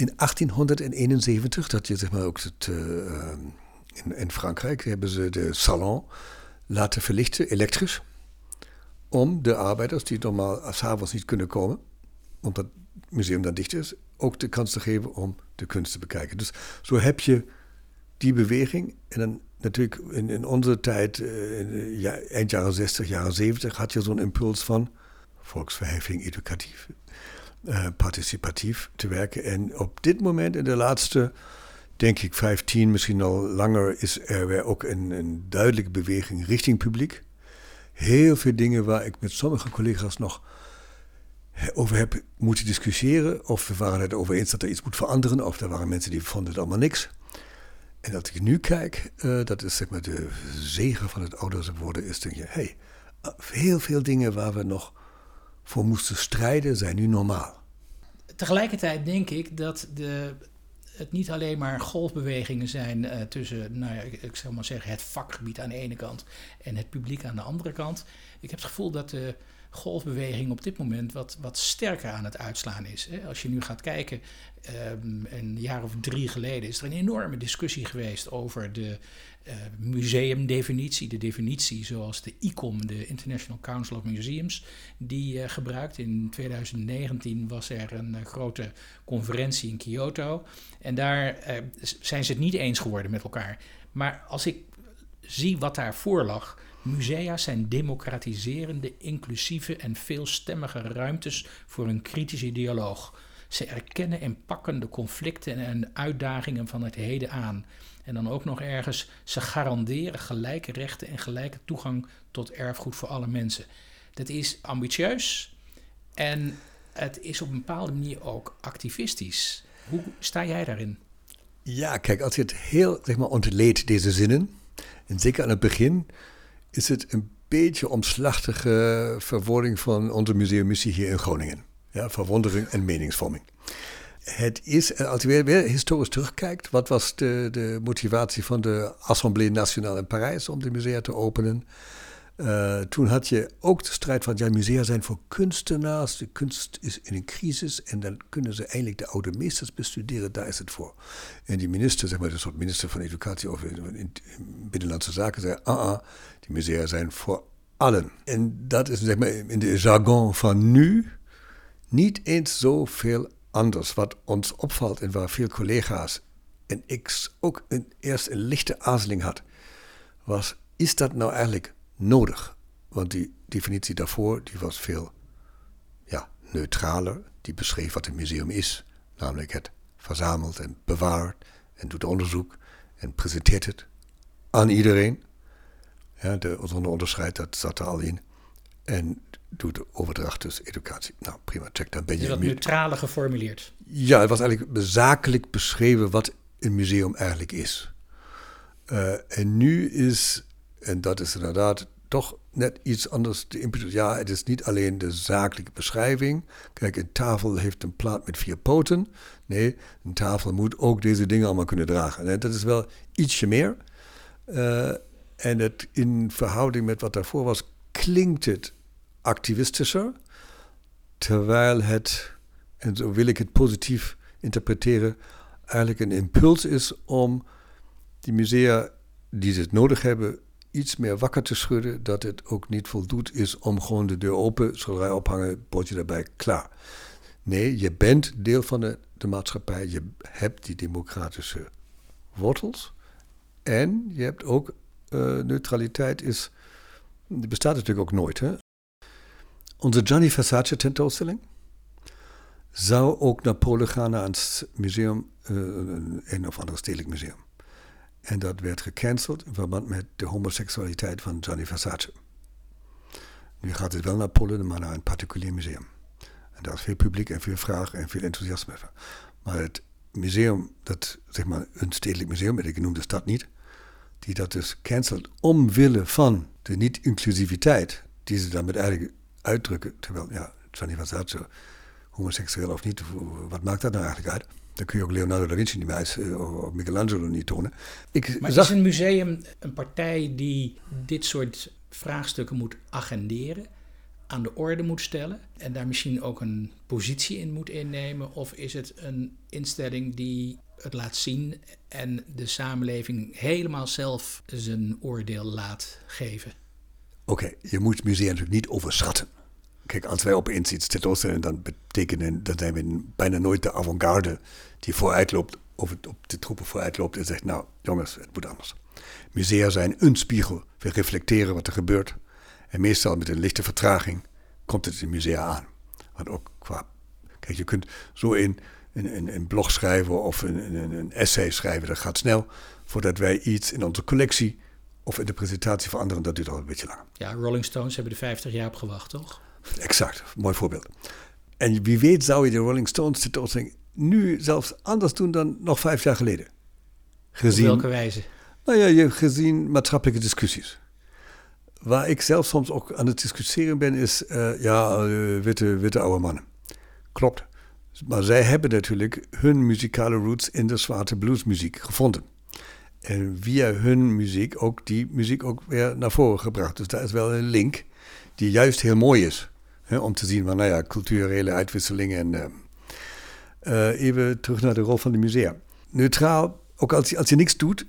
In 1871, dat je zeg maar ook het, in, in Frankrijk, hebben ze de salon laten verlichten, elektrisch om de arbeiders die normaal s'avonds niet kunnen komen, omdat het museum dan dicht is, ook de kans te geven om de kunst te bekijken. Dus zo heb je die beweging. En dan natuurlijk in, onze tijd, in ja, eind jaren 60, jaren 70, had je zo'n impuls van volksverheffing, educatief, uh, participatief te werken. En op dit moment, in de laatste, denk ik, 15, misschien al langer, is er weer ook een, duidelijke beweging richting publiek heel veel dingen waar ik met sommige collega's nog over heb moeten discussiëren. Of we waren het over eens dat er iets moet veranderen. Of er waren mensen die vonden het allemaal niks. En dat ik nu kijk, uh, dat is zeg maar de zegen van het ouder worden, is denk je, hey, heel veel dingen waar we nog voor moesten strijden, zijn nu normaal. Tegelijkertijd denk ik dat de het niet alleen maar golfbewegingen zijn uh, tussen, nou ja, ik, ik maar zeggen, het vakgebied aan de ene kant en het publiek aan de andere kant. Ik heb het gevoel dat de golfbeweging op dit moment wat, wat sterker aan het uitslaan is. Als je nu gaat kijken, um, een jaar of drie geleden is er een enorme discussie geweest over de uh, museumdefinitie. De definitie zoals de ICOM, de International Council of Museums, die uh, gebruikt. In 2019 was er een uh, grote conferentie in Kyoto. En daar zijn ze het niet eens geworden met elkaar. Maar als ik zie wat daarvoor lag Musea zijn democratiserende, inclusieve en veelstemmige ruimtes voor een kritische dialoog. Ze erkennen en pakken de conflicten en uitdagingen van het heden aan. En dan ook nog ergens, ze garanderen gelijke rechten en gelijke toegang tot erfgoed voor alle mensen. Dat is ambitieus en het is op een bepaalde manier ook activistisch. Hoe sta jij daarin? Ja, kijk, als je het heel zeg maar, ontleedt, deze zinnen, en zeker aan het begin, is het een beetje omslachtige verwoording van onze museummissie hier in Groningen. Ja, verwondering en meningsvorming. Het is, als je weer, historisch terugkijkt, wat was de, de motivatie van de Assemblée Nationale in Parijs om de musea te openen? Uh, toen had je ook de strijd van, ja, musea zijn voor kunstenaars. De kunst is in een crisis en dan kunnen ze eindelijk de oude meesters bestuderen. Daar is het voor. En die minister, zeg maar, de soort minister van Educatie of in, Binnenlandse Zaken, zei, ah, ah, die musea zijn voor allen. En dat is, zeg maar, in de jargon van nu niet eens zoveel anders. Wat ons opvalt en waar veel collega's en ik ook een, eerst een lichte aarzeling had, was: is dat nou eigenlijk nodig? Want die definitie daarvoor die was veel ja, neutraler. Die beschreef wat een museum is, namelijk het verzamelt en bewaart en doet onderzoek en presenteert het aan iedereen. Ja, de, zonder onderscheid, dat zat er al in. En doet overdracht, dus educatie. Nou, prima, check, dan ben je... Is dat neutrale geformuleerd? Ja, het was eigenlijk zakelijk beschreven wat een museum eigenlijk is. Uh, en nu is, en dat is inderdaad toch net iets anders de. Ja, het is niet alleen de zakelijke beschrijving. Kijk, een tafel heeft een plaat met vier poten. Nee, een tafel moet ook deze dingen allemaal kunnen dragen. En dat is wel ietsje meer. Uh, en het in verhouding met wat daarvoor was, klinkt het activistischer. Terwijl het, en zo wil ik het positief interpreteren, eigenlijk een impuls is om die musea die ze nodig hebben, iets meer wakker te schudden. Dat het ook niet voldoet is om gewoon de deur open, schilderij ophangen, bordje erbij, klaar. Nee, je bent deel van de, de maatschappij. Je hebt die democratische wortels. En je hebt ook uh, neutraliteit is. Die bestaat natuurlijk ook nooit. Hè? Onze Gianni Versace tentoonstelling zou ook naar Polen gaan, naar het museum, uh, een of ander stedelijk museum. En dat werd gecanceld in verband met de homoseksualiteit van Gianni Versace. Nu gaat het wel naar Polen, maar naar een particulier museum. En daar is veel publiek en veel vraag en veel enthousiasme. Maar het museum, dat zeg maar een stedelijk museum, ik noem de stad niet, die dat dus cancelt omwille van de niet-inclusiviteit die ze daarmee eigenlijk uitdrukken. Terwijl, ja, Gianni Versace, homoseksueel of niet, wat maakt dat nou eigenlijk uit? Dan kun je ook Leonardo da Vinci niet meer eh, of Michelangelo niet tonen. Ik maar zag... is een museum een partij die dit soort vraagstukken moet agenderen, aan de orde moet stellen en daar misschien ook een positie in moet innemen? Of is het een instelling die het laat zien en de samenleving helemaal zelf zijn oordeel laat geven? Oké, je moet musea natuurlijk niet overschatten. Kijk, als wij op iets tentoonstellen, dan betekenen dan zijn we bijna nooit de avant-garde die vooruitloopt of het op de troepen vooruitloopt en zegt, nou jongens, het moet anders. Musea zijn een spiegel. We reflecteren wat er gebeurt. En meestal met een lichte vertraging komt het in musea aan. Want ook qua. Kijk, je kunt zo in een, blog schrijven of een, een, essay schrijven. Dat gaat snel. Voordat wij iets in onze collectie of in de presentatie van anderen, dat duurt al een beetje langer. Ja, Rolling Stones hebben er 50 jaar op gewacht, toch? Exact, mooi voorbeeld. En wie weet zou je de Rolling Stones tentoonstelling nu zelfs anders doen dan nog vijf jaar geleden. Gezien, Op welke wijze? Nou ja, je, gezien maatschappelijke discussies. Waar ik zelf soms ook aan het discussiëren ben, is uh, ja, uh, witte, witte oude mannen. Klopt. Maar zij hebben natuurlijk hun muzikale roots in de zwarte bluesmuziek gevonden. En via hun muziek ook die muziek ook weer naar voren gebracht. Dus daar is wel een link die juist heel mooi is. Hè, om te zien van, nou ja, culturele uitwisselingen. En uh, even terug naar de rol van de musea. Neutraal, ook als je, als je niks doet,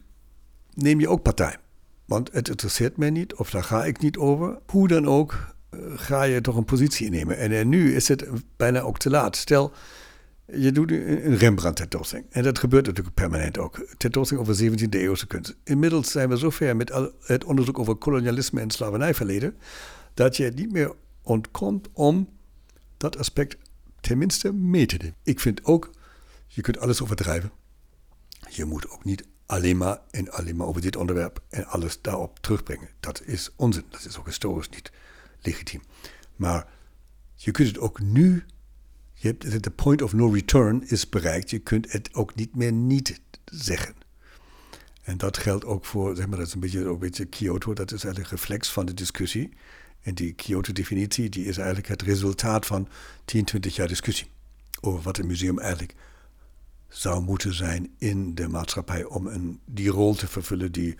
neem je ook partij. Want het interesseert mij niet, of daar ga ik niet over. Hoe dan ook, ga je toch een positie innemen. En, en nu is het bijna ook te laat. Stel, je doet een Rembrandt-tentoonstelling. En dat gebeurt natuurlijk permanent ook. Tentoonstelling over 17e eeuwse kunst. Inmiddels zijn we zover met het onderzoek over kolonialisme en slavernijverleden... dat je niet meer ontkomt om dat aspect tenminste mee te nemen. Ik vind ook, je kunt alles overdrijven. Je moet ook niet alleen maar en alleen maar over dit onderwerp en alles daarop terugbrengen. Dat is onzin. Dat is ook historisch niet legitiem. Maar je kunt het ook nu, je hebt, de point of no return is bereikt. Je kunt het ook niet meer niet zeggen. En dat geldt ook voor, zeg maar, dat is een beetje, een beetje Kyoto, dat is eigenlijk een reflex van de discussie. En die Kyoto-definitie die is eigenlijk het resultaat van 10, 20 jaar discussie over wat een museum eigenlijk zou moeten zijn in de maatschappij om een, die rol te vervullen die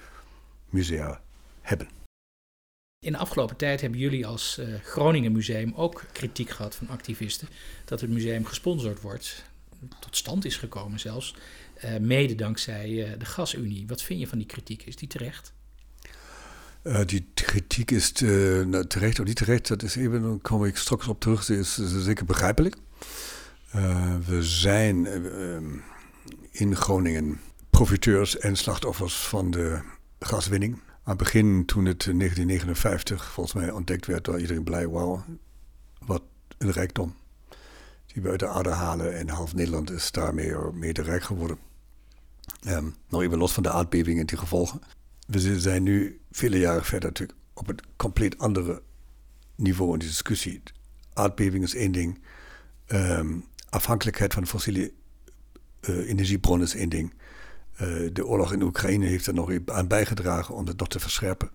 musea hebben. In de afgelopen tijd hebben jullie als uh, Groningen Museum ook kritiek gehad van activisten dat het museum gesponsord wordt, tot stand is gekomen zelfs, uh, mede dankzij uh, de Gasunie. Wat vind je van die kritiek? Is die terecht? Die kritiek is terecht of niet terecht, dat is even, dan kom ik straks op terug, dat is, zeker begrijpelijk. We zijn uh, in Groningen profiteurs en slachtoffers van de gaswinning. Aan het begin, toen het in 1959 volgens mij ontdekt werd, was iedereen blij, wauw, wat een rijkdom die we uit de aarde halen. En half Nederland is daarmee mede rijk geworden. Um, nog even los van de aardbeving en die gevolgen. We zijn nu vele jaren verder natuurlijk op een compleet andere niveau in die discussie. Aardbeving is één ding. Um, afhankelijkheid van fossiele uh, energiebronnen is één ding. Uh, de oorlog in Oekraïne heeft er nog aan bijgedragen om het nog te verscherpen.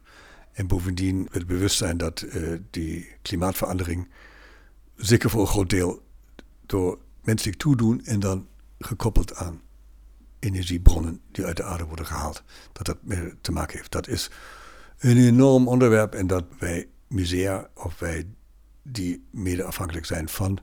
En bovendien het bewustzijn dat uh, die klimaatverandering zeker voor een groot deel door menselijk toedoen en dan gekoppeld aan energiebronnen die uit de aarde worden gehaald, dat dat te maken heeft. Dat is een enorm onderwerp en dat wij musea of wij die mede afhankelijk zijn van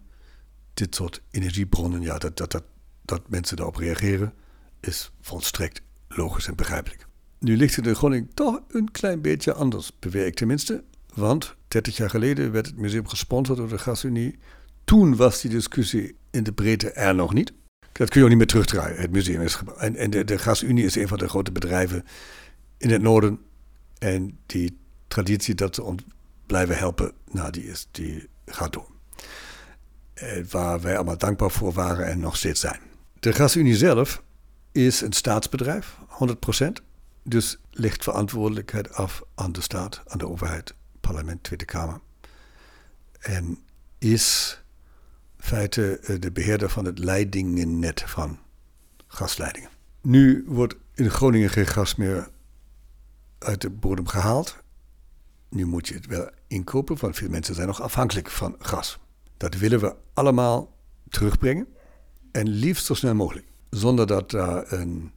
dit soort energiebronnen, ja, dat, dat, dat, dat mensen daarop reageren, is volstrekt logisch en begrijpelijk. Nu ligt het in Groningen toch een klein beetje anders, beweer ik tenminste. Want 30 jaar geleden werd het museum gesponsord door de Gasunie. Toen was die discussie in de breedte er nog niet. Dat kun je ook niet meer terugdraaien. Het museum is En, en de, de Gasunie is een van de grote bedrijven in het noorden. En die traditie dat ze ons blijven helpen, nou, die, is, die gaat door. Eh, waar wij allemaal dankbaar voor waren en nog steeds zijn. De Gasunie zelf is een staatsbedrijf, 100%. Dus ligt verantwoordelijkheid af aan de staat, aan de overheid, parlement, Tweede Kamer. En is feite eh, de beheerder van het leidingennet van gasleidingen. Nu wordt in Groningen geen gas meer uit de bodem gehaald. Nu moet je het wel inkopen, want veel mensen zijn nog afhankelijk van gas. Dat willen we allemaal terugbrengen en liefst zo snel mogelijk. Zonder dat daar een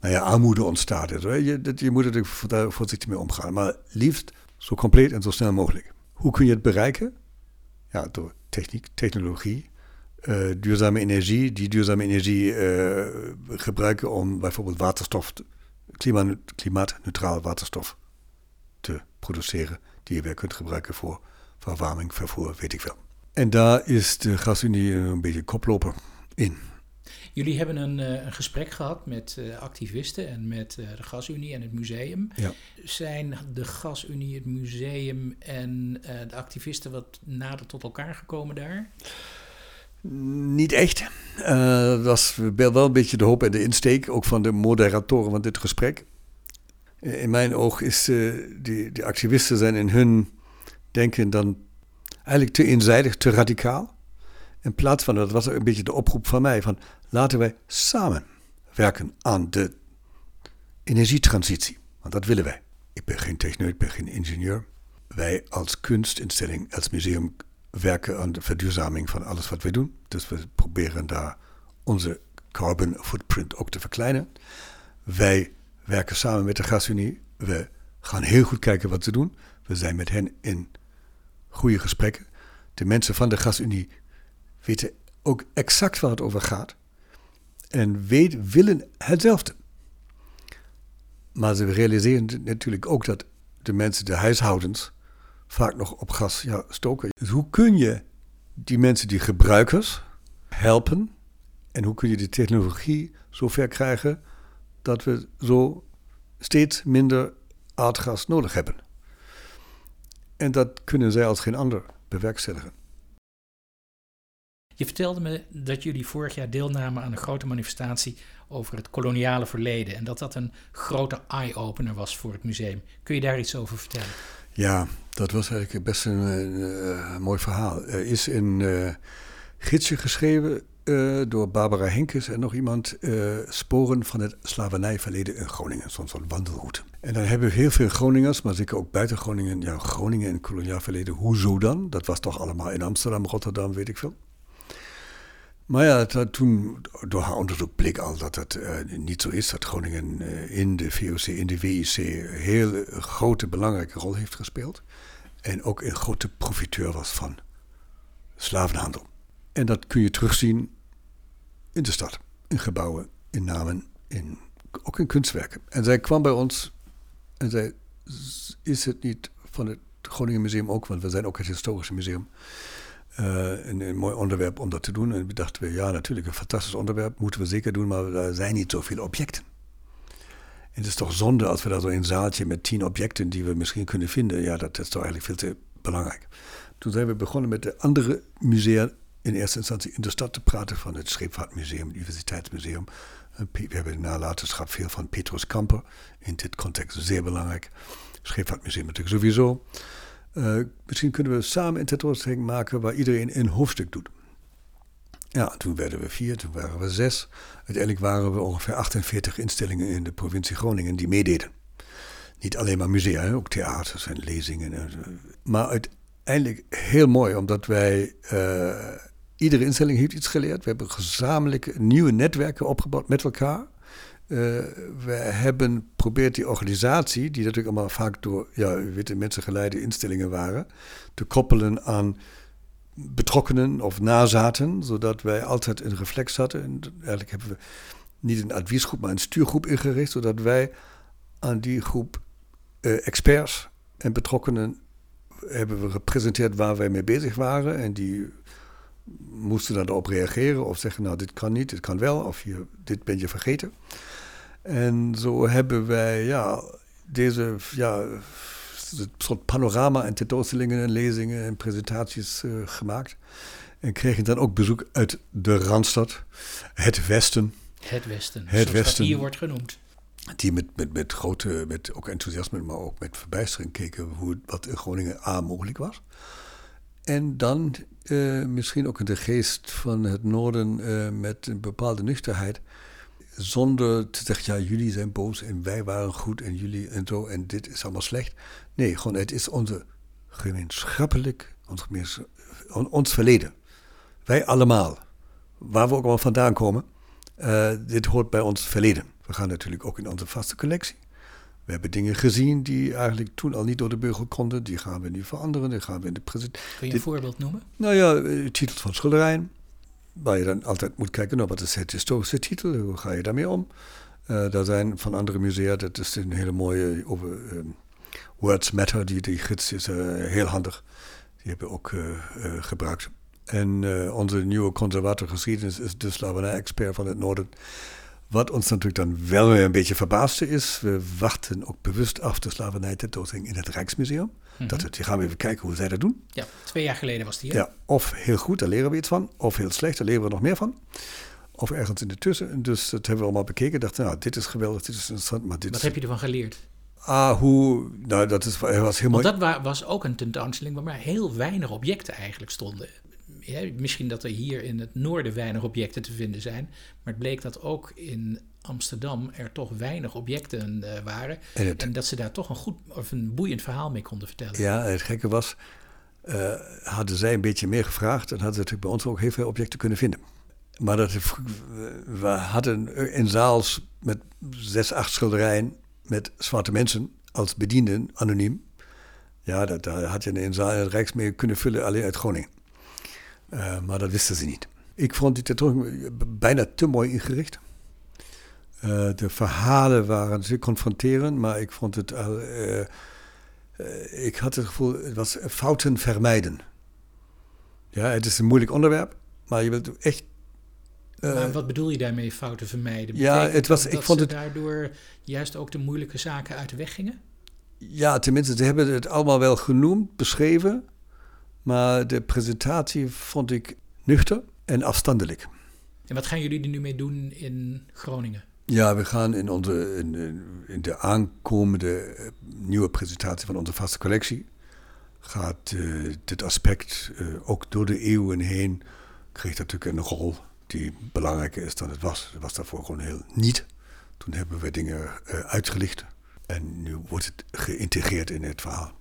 nou ja, armoede ontstaat. Je, je moet er voorzichtig mee omgaan, maar liefst zo compleet en zo snel mogelijk. Hoe kun je het bereiken? Ja, door technologie, uh, duurzame energie, die duurzame energie uh, gebruiken om bijvoorbeeld waterstof, klimaat, klimaatneutraal waterstof te produceren, die je weer kunt gebruiken voor verwarming, vervoer, weet ik veel. En daar is de gasunie een beetje koploper in. Jullie hebben een, uh, een gesprek gehad met uh, activisten en met uh, de Gasunie en het museum. Ja. Zijn de Gasunie, het museum en de activisten wat nader tot elkaar gekomen daar? Niet echt. dat was wel een beetje de hoop en de insteek, ook van de moderatoren van dit gesprek. In mijn oog is die, die activisten zijn in hun denken dan eigenlijk te eenzijdig, te radicaal. In plaats van, dat was een beetje de oproep van mij, van laten wij samen werken aan de energietransitie. Want dat willen wij. Ik ben geen techneut, ik ben geen ingenieur. Wij als kunstinstelling, als museum werken aan de verduurzaming van alles wat wij doen. Dus we proberen daar onze carbon footprint ook te verkleinen. Wij werken samen met de Gasunie. We gaan heel goed kijken wat ze doen. We zijn met hen in goede gesprekken. De mensen van de Gasunie weten ook exact waar het over gaat. En weet, willen hetzelfde. Maar ze realiseren natuurlijk ook dat de mensen, de huishoudens, vaak nog op gas ja, stoken. Dus hoe kun je die mensen, die gebruikers, helpen? En hoe kun je de technologie zo ver krijgen dat we zo steeds minder aardgas nodig hebben? En dat kunnen zij als geen ander bewerkstelligen. Je vertelde me dat jullie vorig jaar deelnamen aan een grote manifestatie over het koloniale verleden. En dat dat een grote eye-opener was voor het museum. Kun je daar iets over vertellen? Ja, dat was eigenlijk best een uh, mooi verhaal. Er is een uh, gidsje geschreven uh, door Barbara Henkes en nog iemand. sporen van het slavernijverleden in Groningen. Zo'n soort wandelroute. En dan hebben heel veel Groningers, maar zeker ook buiten Groningen. Ja, Groningen en koloniaal verleden. Hoezo dan? Dat was toch allemaal in Amsterdam, Rotterdam, weet ik veel. Maar ja, het, toen door haar onderzoek bleek al dat het uh, niet zo is. Dat Groningen uh, in de VOC, in de WIC, een heel grote belangrijke rol heeft gespeeld. En ook een grote profiteur was van slavenhandel. En dat kun je terugzien in de stad. In gebouwen, in namen, in, ook in kunstwerken. En zij kwam bij ons en zei, is het niet van het Groningen Museum ook, want we zijn ook het historische museum een, een, mooi onderwerp om dat te doen. En dachten we, ja, natuurlijk, een fantastisch onderwerp, moeten we zeker doen, maar er zijn niet zoveel objecten. En het is toch zonde als we daar zo een zaaltje met tien objecten die we misschien kunnen vinden. Ja, dat is toch eigenlijk veel te belangrijk. Toen zijn we begonnen met de andere musea in eerste instantie in de stad te praten van het Scheepvaartmuseum, het Universiteitsmuseum. We hebben de nalatenschap veel van Petrus Kamper, in dit context zeer belangrijk. Scheepvaartmuseum natuurlijk sowieso. Uh, misschien kunnen we samen een tentoonstelling maken waar iedereen een hoofdstuk doet. Ja, toen werden we vier, toen waren we zes. Uiteindelijk waren we ongeveer 48 instellingen in de provincie Groningen die meededen. Niet alleen maar musea, ook theaters en lezingen. Maar uiteindelijk heel mooi, omdat wij. Uh, iedere instelling heeft iets geleerd. We hebben gezamenlijk nieuwe netwerken opgebouwd met elkaar. Uh, we hebben geprobeerd die organisatie, die natuurlijk allemaal vaak door ja, witte mensen geleide instellingen waren, te koppelen aan betrokkenen of nazaten, zodat wij altijd een reflex hadden. En eigenlijk hebben we niet een adviesgroep, maar een stuurgroep ingericht, zodat wij aan die groep uh, experts en betrokkenen hebben we gepresenteerd waar wij mee bezig waren. En die moesten dan erop reageren of zeggen, nou dit kan niet, dit kan wel, of je, dit ben je vergeten. En zo hebben wij ja, deze ja, soort panorama en tentoonstellingen en lezingen en presentaties uh, gemaakt. En kregen dan ook bezoek uit de Randstad, het Westen. Het Westen, het Westen, hier wordt genoemd. Die met, met, met grote, met ook enthousiasme, maar ook met verbijstering keken hoe, wat in Groningen A mogelijk was. En dan uh, misschien ook in de geest van het Noorden uh, met een bepaalde nuchterheid zonder te zeggen, ja, jullie zijn boos en wij waren goed en jullie en zo en dit is allemaal slecht. Nee, gewoon het is onze gemeenschappelijk, ons, ons verleden. Wij allemaal, waar we ook allemaal vandaan komen, uh, dit hoort bij ons verleden. We gaan natuurlijk ook in onze vaste collectie. We hebben dingen gezien die eigenlijk toen al niet door de burger konden. Die gaan we nu veranderen. Die gaan we in de. Kun je een voorbeeld noemen? Nou ja, eh, titels van schilderijen waar je dan altijd moet kijken, nou, wat is het historische titel, hoe ga je daarmee om? Uh, daar zijn van andere musea, dat is een hele mooie over um, Words Matter, die, die gids is uh, heel handig. Die hebben we ook uh, gebruikt. En onze nieuwe conservator geschiedenis is de slavernij-expert van het Noorden. Wat ons natuurlijk dan wel weer een beetje verbaasde is, we wachten ook bewust af de slavernij in het Rijksmuseum. Mm Dat we, gaan we even kijken hoe zij dat doen. Ja, twee jaar geleden was die. Ja, of heel goed, daar leren we iets van. Of heel slecht, daar leren we nog meer van. Of ergens in de tussen. Dus dat hebben we allemaal bekeken. Dachten, nou, dit is geweldig, dit is interessant. Maar dit Wat heb je ervan geleerd? Ah, hoe. Nou, dat is, was mooi. Want dat was ook een tentoonstelling waar maar heel weinig objecten eigenlijk stonden. Ja, misschien dat er hier in het noorden weinig objecten te vinden zijn. Maar het bleek dat ook in Amsterdam er toch weinig objecten uh, waren. En, dat ze daar toch een goed of een boeiend verhaal mee konden vertellen. Ja, het gekke was, uh, hadden zij een beetje meer gevraagd, dan hadden ze natuurlijk bij ons ook heel veel objecten kunnen vinden. Maar dat, we hadden een zaal met zes, acht schilderijen met zwarte mensen als bedienden, anoniem. Ja, dat, daar had je een zaal in het Rijksmeer kunnen vullen alleen uit Groningen. Uh, maar dat wisten ze niet. Ik vond die tentoonstelling bijna te mooi ingericht. Uh, de verhalen waren zeer confronterend, maar ik vond het. Uh, ik had het gevoel, het was fouten vermijden. Ja, het is een moeilijk onderwerp, maar je wilt echt. maar wat bedoel je daarmee, fouten vermijden? ja, het was. Dat ik vond ze het. daardoor juist ook de moeilijke zaken uit de weg gingen? Ja, tenminste, ze hebben het allemaal wel genoemd, beschreven. Maar de presentatie vond ik nuchter en afstandelijk. En wat gaan jullie er nu mee doen in Groningen? Ja, we gaan in, onze, in, in de aankomende eh, nieuwe presentatie van onze vaste collectie. Gaat uh, dit aspect uh, ook door de eeuwen heen. kreeg natuurlijk een rol die belangrijker is dan het was. Het was daarvoor gewoon heel niet. Toen hebben we dingen uitgelicht. En nu wordt het geïntegreerd in het verhaal.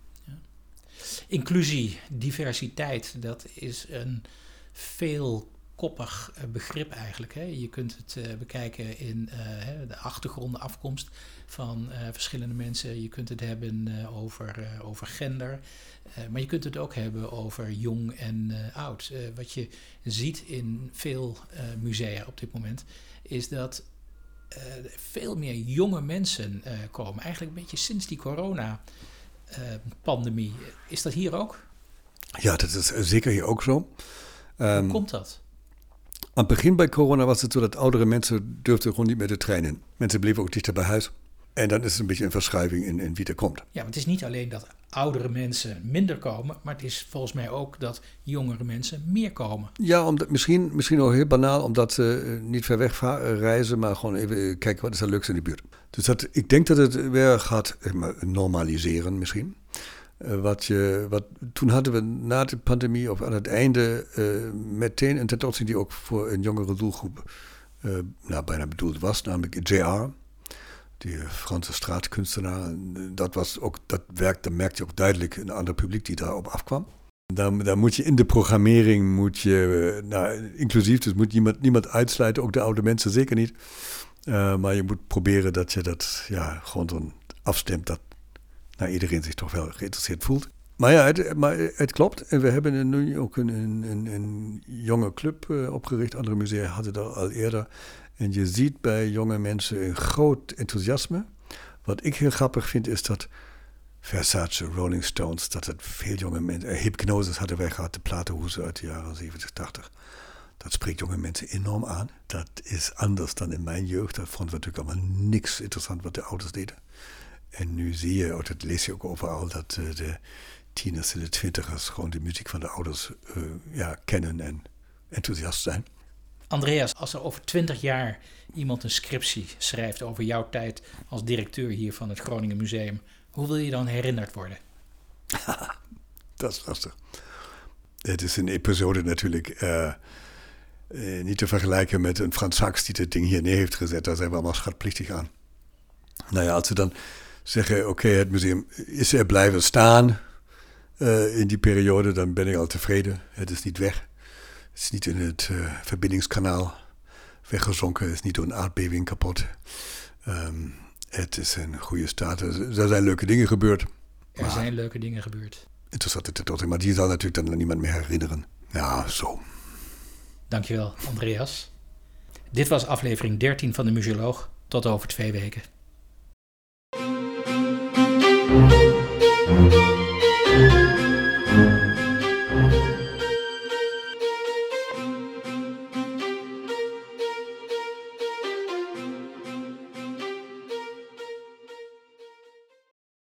Inclusie, diversiteit, dat is een veel koppig eh, begrip eigenlijk. Hè. Je kunt het uh, bekijken in uh, de achtergrond, afkomst van uh, verschillende mensen. Je kunt het hebben over, over gender. maar je kunt het ook hebben over jong en oud. wat je ziet in veel musea op dit moment is dat veel meer jonge mensen komen. Eigenlijk een beetje sinds die corona-pandemie. is dat hier ook? Ja, dat is zeker hier ook zo. Hoe Ehm, komt dat? Aan het begin bij corona was het zo dat oudere mensen durfden gewoon niet meer de trein in. Mensen bleven ook dichter bij huis. En dan is het een beetje een verschuiving in, in wie er komt. Ja, want het is niet alleen dat oudere mensen minder komen, maar het is volgens mij ook dat jongere mensen meer komen. Ja, omdat, misschien, misschien ook heel banaal, omdat ze eh, niet ver weg eh, reizen, maar gewoon even eh, kijken wat is er leuks in de buurt. Dus dat, ik denk dat het weer gaat normaliseren misschien. Eh, wat je, wat, toen hadden we na de pandemie of aan het einde eh, meteen een tentoonstelling die ook voor een jongere doelgroep eh, nou, bijna bedoeld was, namelijk JR. Die Franse straatkunstenaar. En, Dat was ook, dat werk, dan merkte je ook duidelijk een ander publiek die daarop afkwam. Daar, daar moet je in de programmering, moet je, nou, inclusief, dus moet niemand, niemand uitsluiten, ook de oude mensen zeker niet. Maar je moet proberen dat je dat ja, gewoon afstemt dat nou, iedereen zich toch wel geïnteresseerd voelt. Maar ja, het, maar het klopt. En we hebben nu ook een, een, een, jonge club eh, opgericht. Andere musea hadden dat al eerder. En je ziet bij jonge mensen een groot enthousiasme. Wat ik heel grappig vind is dat Versace, Rolling Stones, dat het veel jonge mensen... Uh, Hypnosis hadden wij gehad, de platenhoezen uit de jaren 70, 80. Dat spreekt jonge mensen enorm aan. Dat is anders dan in mijn jeugd. Dat vonden we natuurlijk allemaal niks interessant wat de ouders deden. En nu zie je, of dat lees je ook overal, dat uh, de tieners en de twintigers gewoon de muziek van de ouders uh, ja, kennen en enthousiast zijn. Andreas, als er over twintig jaar iemand een scriptie schrijft over jouw tijd als directeur hier van het Groningen Museum, hoe wil je dan herinnerd worden? dat is lastig. Het is een episode natuurlijk uh, uh, niet te vergelijken met een Frans Sachs die dit ding hier neer heeft gezet. Daar zijn we allemaal schatplichtig aan. Nou ja, als ze dan zeggen, oké, okay, het museum is er blijven staan uh, in die periode, dan ben ik al tevreden. Het is niet weg. Het is niet in het uh, verbindingskanaal weggezonken. Het is niet door een aardbeving kapot. Um, het is een goede staat. Er zijn leuke dingen gebeurd. Er maar zijn leuke dingen gebeurd. Interessante tentoonstelling, maar die zal natuurlijk dan niemand meer herinneren. Ja, zo. Dankjewel, Andreas. Dit was aflevering 13 van de Museoloog. Tot over twee weken. Thank you.